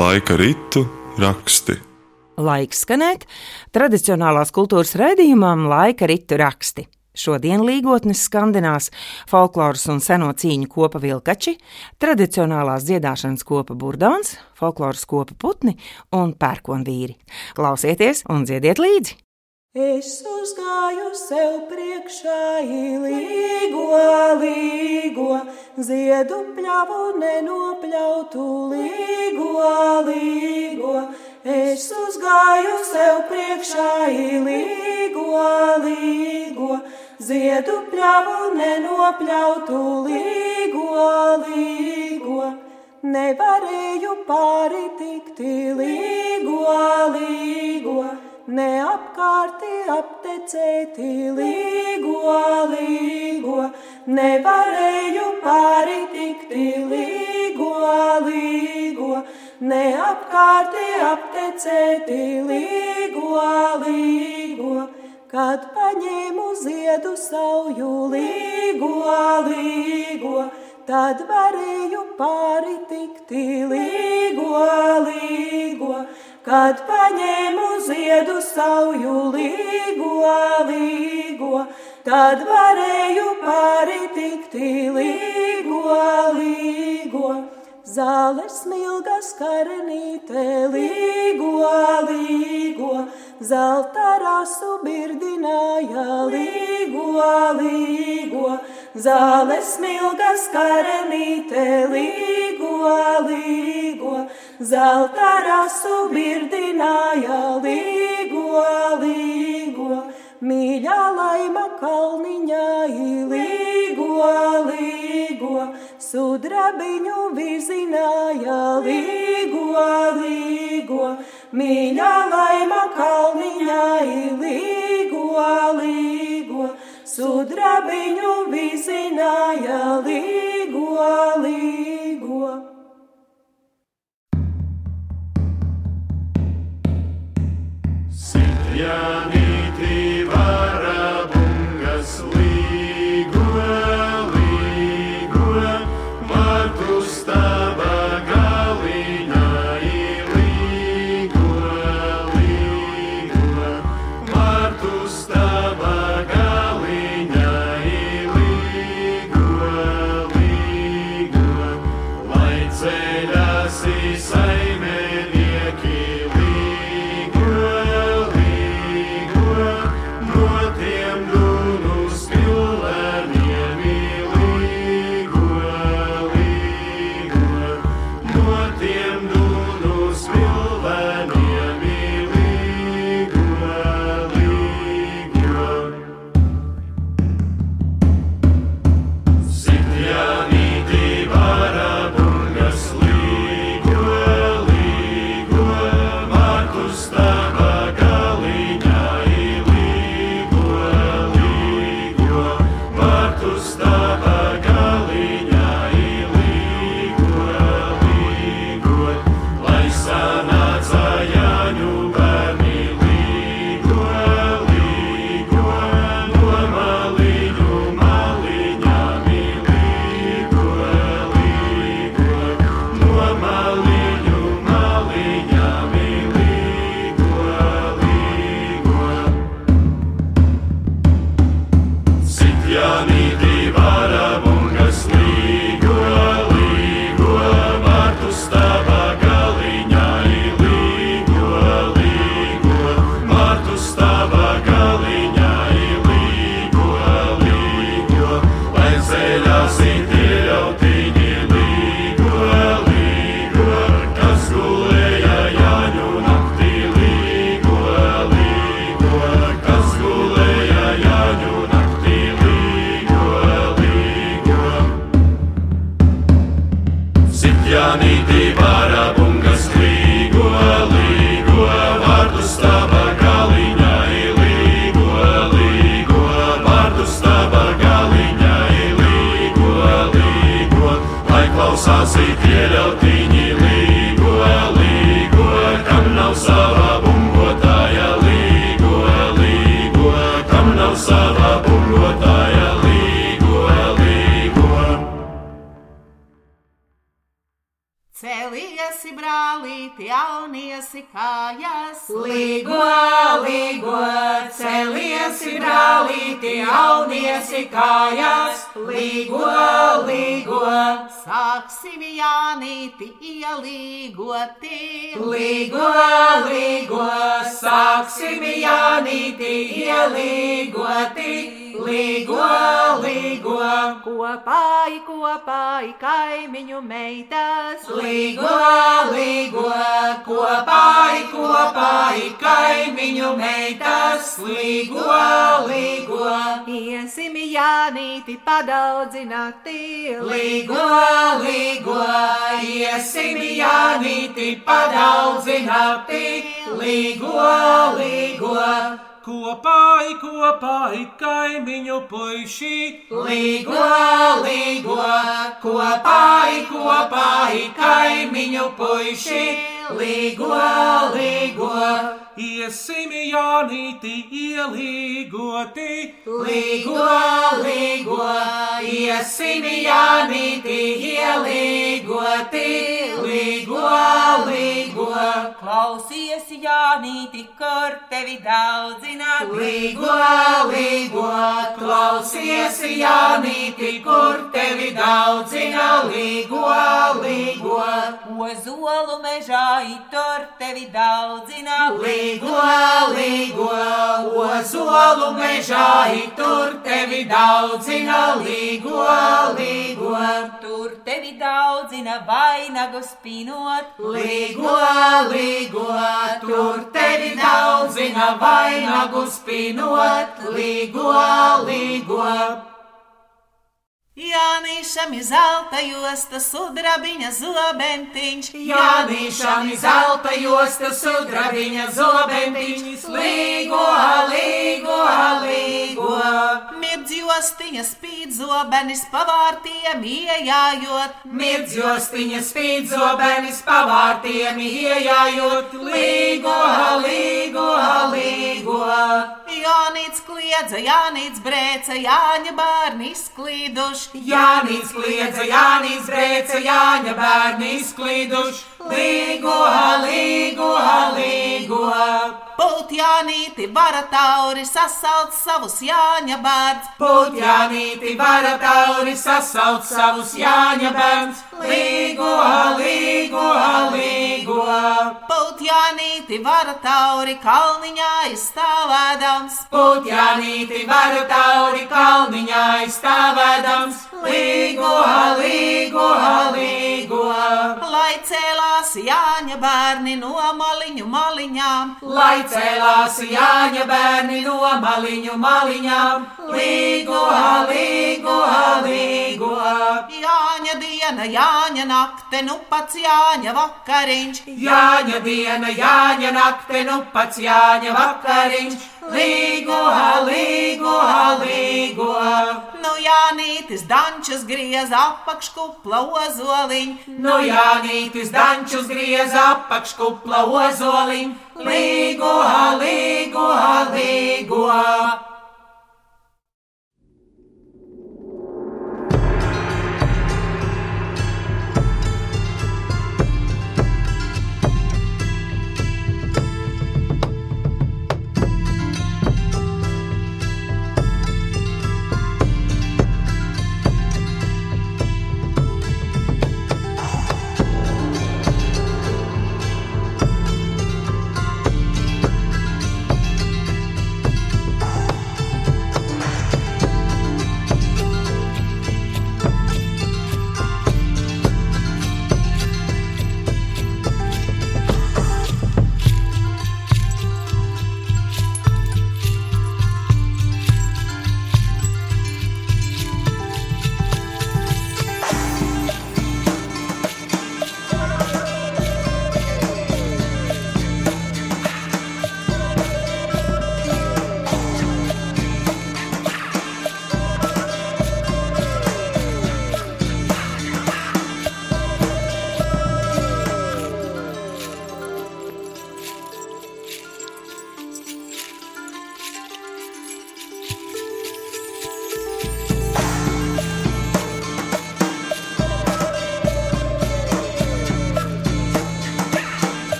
Laika ritu raksti. Laiks skanēt tradicionālās kultūras raidījumam Laika ritu raksti. Šodien līgotnes skandinās folkloras un seno cīņu kopa vilkači, tradicionālās dziedāšanas kopa burdons, folkloras kopa putni un pērkonvīri. Klausieties un dziediet līdzi! Es uzgāju sev priekšā īlīgo, līgo, ziedu pļavu nenopļautu līgo, līgo. Es uzgāju sev priekšā īlīgo, līgo, ziedu pļavu nenopļautu līgo, līgo. Nevarēju pāri tikti līgo, līgo. Neapkārti aptecēti līgo, līgo, nevarēju pāri tikti līgo, līgo, neapkārti aptecēti līgo, līgo, kad paņēmu ziedu sauju līgo, līgo, tad varēju pāri tikti līgo, līgo, kad paņēmu ziedu sauju līgo, līgo, tad varēju pāri tikti līgo, līgo. Zāles smilgas karenīte līgo, līgo, zelta rasu birdināja līgo, līgo, zāles smilgas karenīte līgo, līgo, zelta rasu birdināja līgo, līgo, mīļā laima kalniņā līgo, līgo, sudrabiņu vizināja līgo, līgo, mīļā laima kalniņā jauniesi kājās. Līgo, līgo, Sāksim Jānīti ielīgoti. līgo, līgo, sāksim Jānīti ielīgoti. Līgo, līgo, Kopā, kopā, kaimiņu meitas. līgo, līgo, kopā, kopā, kaimiņu meitas. Līgo, līgo. Iesim Jānīti padaudzināti. Līgo, līgo, iesim Jānīti padaudzināti. Līgo, līgo, Kopā, kopā, kaimiņu puiši, līgo, līgo, kopā, kopā, kaimiņu puiši. Līgo, līgo, iesim Jānīti ielīgoti. līgo, līgo, iesim Jānīti ielīgoti. Līgo, līgo. Klausies, Jānīti, kur tevi daudzināt. Līgo, līgo, klausies, Jānīti, kur tevi daudzina, līgo, līgo, Ozolu mežā itur tevi daudzina. Līgo, līgo, ozolu mežā, tur tevi daudzina, līgo, līgo, Tur tevi daudzina vainagu spinot. līgo, līgo, tur tevi daudzina, vainagu spinot, līgo, līgo. Jānīšam ir zelta josta, sudrabiņa zobentiņš. Jānīšam ir zelta josta, sudrabiņa zobentiņš, līgo, līgo, līgo. Mirdz jostiņa spīd zobenis pavārtiem iejājot. Mirdz jostiņa spīd zobenis pavārtiem iejājot, līgo, līgo, līgo. Jānīts kliedza, Jānīts brēca, Jāņa bērni izklīduši. Jānis kliedza, Jānis brēca, Jāņa bērni izklīduši, līgo, līgo, līgo. Būt Jānīti vara tauri sasauc savus Jāņa bērns. Būt Jānīti vara tauri sasauc savus Jāņa bērns, līgo, līgo, līgo. Būt Jānīti vara tauri kalniņā izstāvēdams. Būt Jānīti vara tauri kalniņā izstāvēdams, līgo, līgo, līgo. Lai cēlās Jāņa bērni no maliņu maliņām. Lai cēlās Jāņa bērni no maliņu maliņām, līgo, līgo, līgo. Jāņa diena, Jāņa nakte, nu pats Jāņa vakariņš. Jāņa diena, Jāņa nakte, nu pats Jāņa vakariņš, līgo, līgo, līgo. Nu Jānītis dančus griez apakškupla ozoliņ. Nu Jānītis dančus griez apakškupla ozoliņ, līgo, līgo, līgo.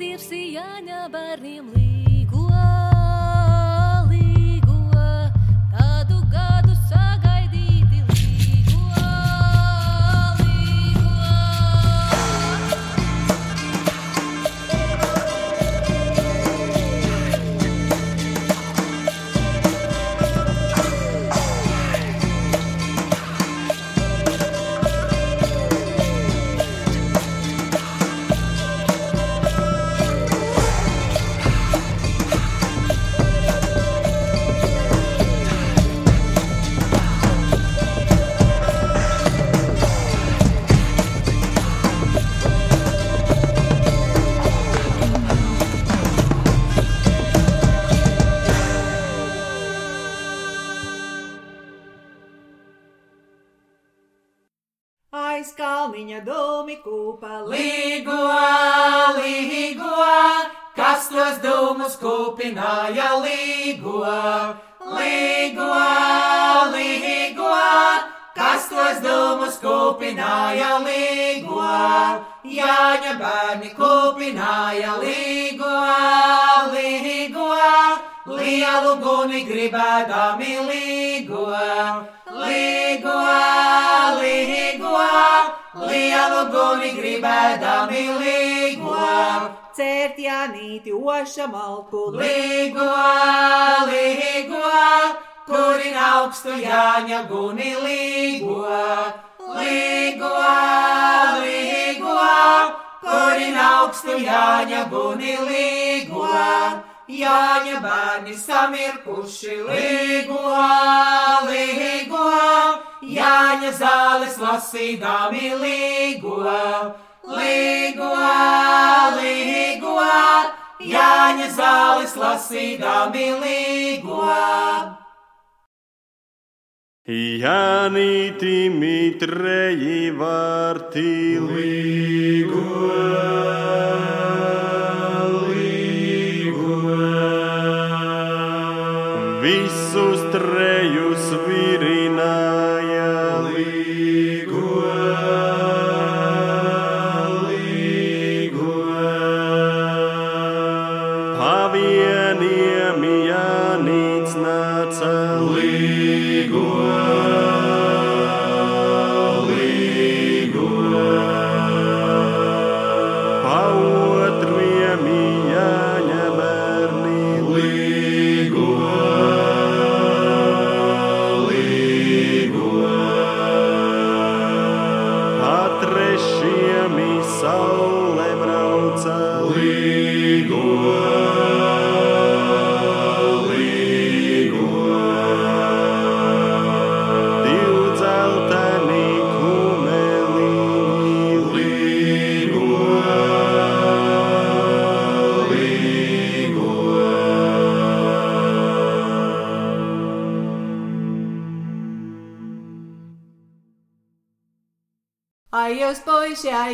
Dievs ir jāņa bērniem līdzi. Kalniņa dūmi kūpa Līgo, līgo, kas tos dūmus kūpināja līgo, līgo, līgo, kas tos dūmus kūpināja līgo, Jāņa bērni kūpināja līgo, līgo, lielu guni gribēdami līgo, līgo, līgo, lielu guni gribēdami līgo. Cērt Jānīti oša malku Līgo, līgo, kurin augstu Jāņa guni līgo, līgo, līgo, kurin augstu Jāņa guni līgo. Jāņa bērni samirkuši līgo, līgo, Jāņa zāles lasīdami līgo, līgo, līgo, Jāņa zāles lasīdami līgo. Jānīti mitreji vārtī līgo, Visus trejus virināja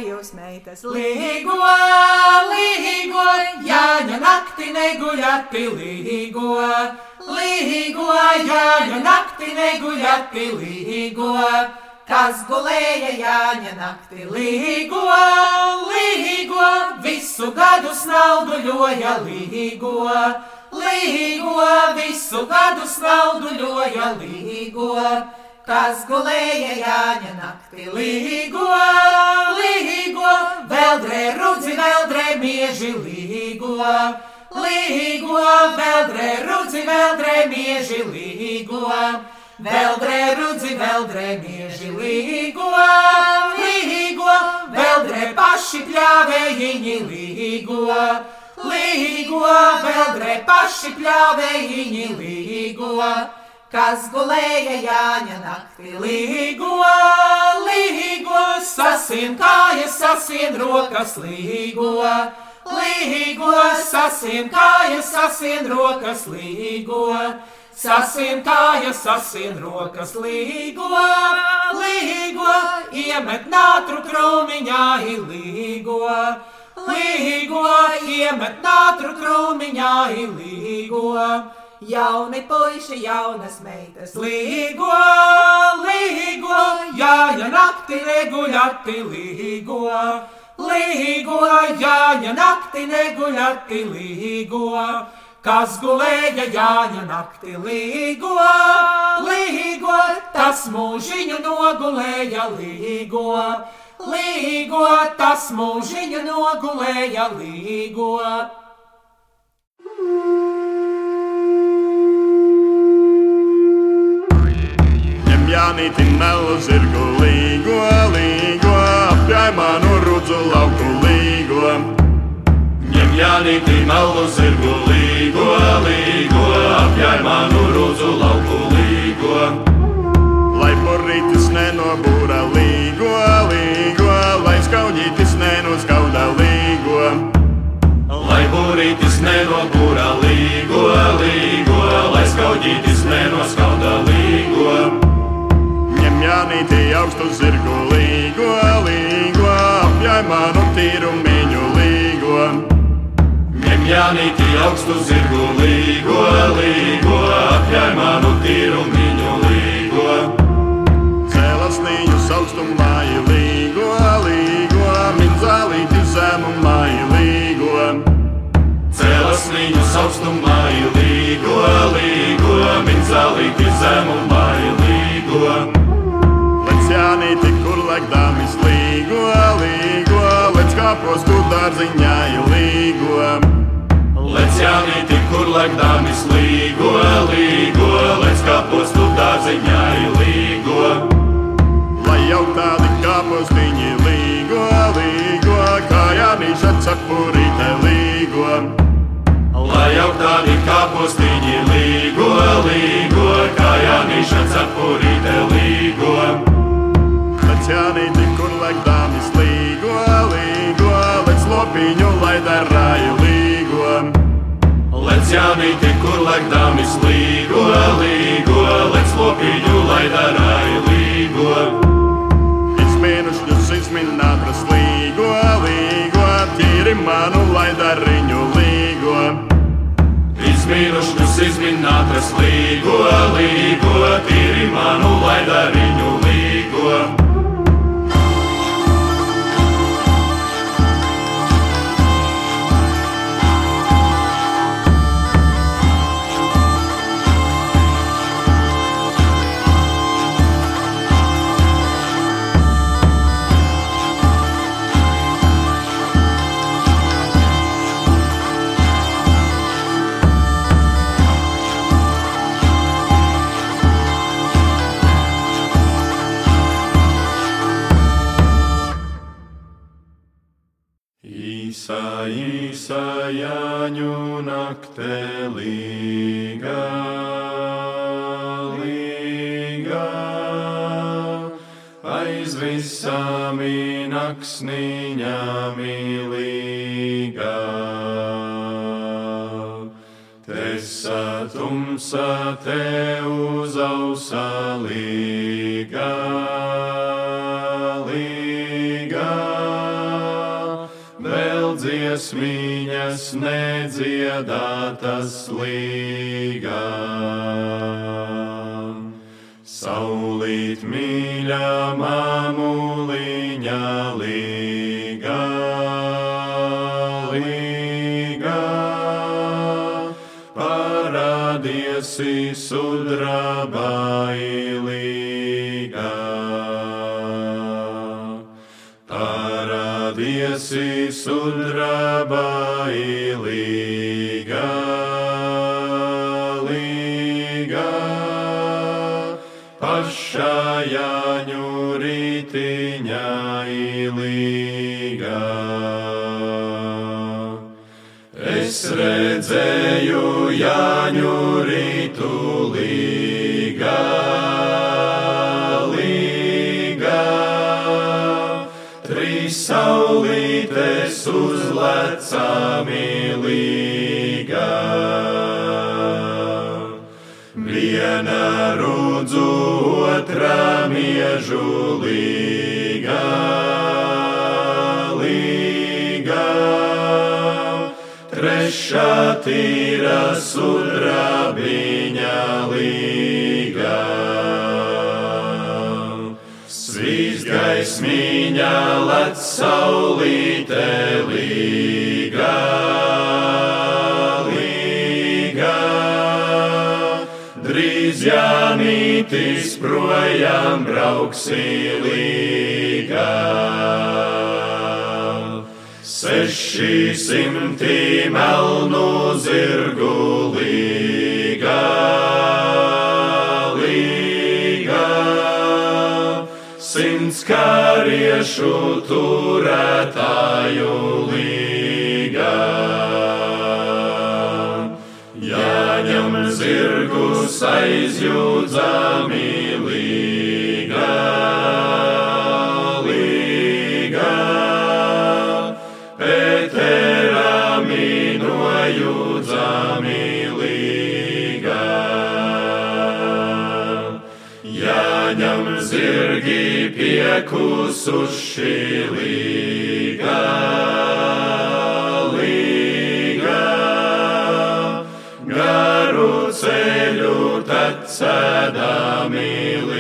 jūs meitas. Līgo, līgo, Jāņa nakti neguļati līgo, līgo, Jāņa nakti neguļati līgo, kas gulēja Jāņa nakti līgo, līgo, visu gadu snauduļoja līgo, līgo, visu gadu snauduļoja līgo. Kas gulēja Jāņa naktī? Līgo, līgo, veldrē rudzi, veldrē mieži līgo, līgo, veldrē rudzi, veldrē mieži līgo, veldrē rudzi, veldrē mieži līgo, līgo, veldrē paši pļāvējiņi līgo, līgo, veldrē paši pļāvējiņi līgo. Kas gulēja Jāņa naktī. Līgo, līgo, sasien kājas, sasien rokas līgo, līgo, sasien kājas, sasien rokas līgo, sasien kājas, sasien rokas līgo, līgo, iemet nātru krūmiņā līgo, līgo, iemet nātru krūmiņā līgo. Jauni puiši, jaunas meitas. Līgo, līgo, jāņa nakti neguļati līgo, līgo, jāņa nakti neguļati līgo, kas gulēja jāņa nakti līgo, līgo, tas mūžiņu nogulēja līgo, līgo, tas mūžiņu nogulēja līgo. Ņem Jānīti melu zirgu līgo, līgo, apjāj manu rudzu lauku līgo. Ņem Jānīti melu zirgu līgo, līgo, apjāj manu rudzu lauku līgo. Lai porītis nenobūra līgo, līgo, lai skaudītis nenoskauda līgo. Lai burītis nenobūra līgo, līgo, lai skaudītis nenoskauda līgo ganīti augstu zirgu līgo, līgo, apjai manu tīru miņu līgo. Mimjanīti augstu zirgu līgo, līgo, apjai manu tīru miņu. Jānīša cepurīte līgo. Lai jau tādi kāpostiņi līgo, līgo, kā jānīša cepurīte līgo. Lec jānīti, kur lekdāmis līgo, līgo, lec lopiņu, lai darāja līgo. Lec jānīti, kur lekdāmis līgo, līgo, lec lopiņu, lai darāja līgo. Tīri manu, lai dariņu līgo. Izmīnušņus izminētas līgo, līgo, tīri manu, lai dariņu līgo. Dziesmiņas nedziedātas līgā. Saulīt mīļā māmuliņā līgā, līgā, parādiesi Es redzēju Jāņu rītu līgā, līgā. Trīs saulītes uzlecami līgā. Viena rudzu, otrā miežu Trešā tīra sudrabiņa līgā. Svīst gaismiņā lec saulīte līgā, līgā. Drīz jānītis projām brauksī līgā. Seši simti melnu zirgu līgā, līgā. Simts kariešu turētāju līgā. Jāņem zirgus aizjūdzami līgā, eterami nojūdzami līgā. Jāņem zirgi piekusuši līgā. līgā. Garu ceļu tad sēdami līgā.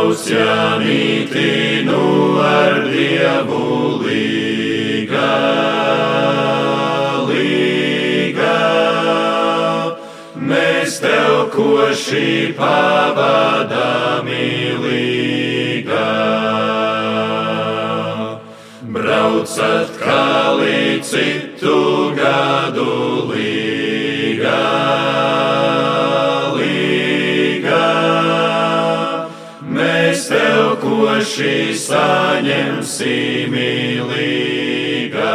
Brauc Janīti nu ar Dievu līgā. līgā. Mēs tev koši pavadāmi līgā. Braucat kā līdz citu gadu līgā. Koši saņemsim līgā.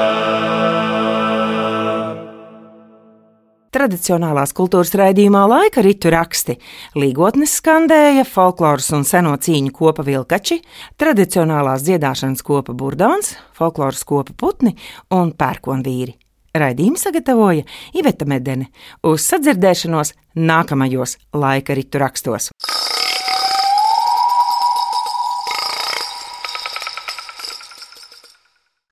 Tradicionālās kultūras raidījumā laika ritu raksti. Līgotnes skandēja, folkloras un seno cīņu kopa vilkači, tradicionālās dziedāšanas kopa burdāns, folkloras kopa putni un pērkonvīri. Raidījumu sagatavoja Iveta Medene uz sadzirdēšanos nākamajos laika ritu rakstos.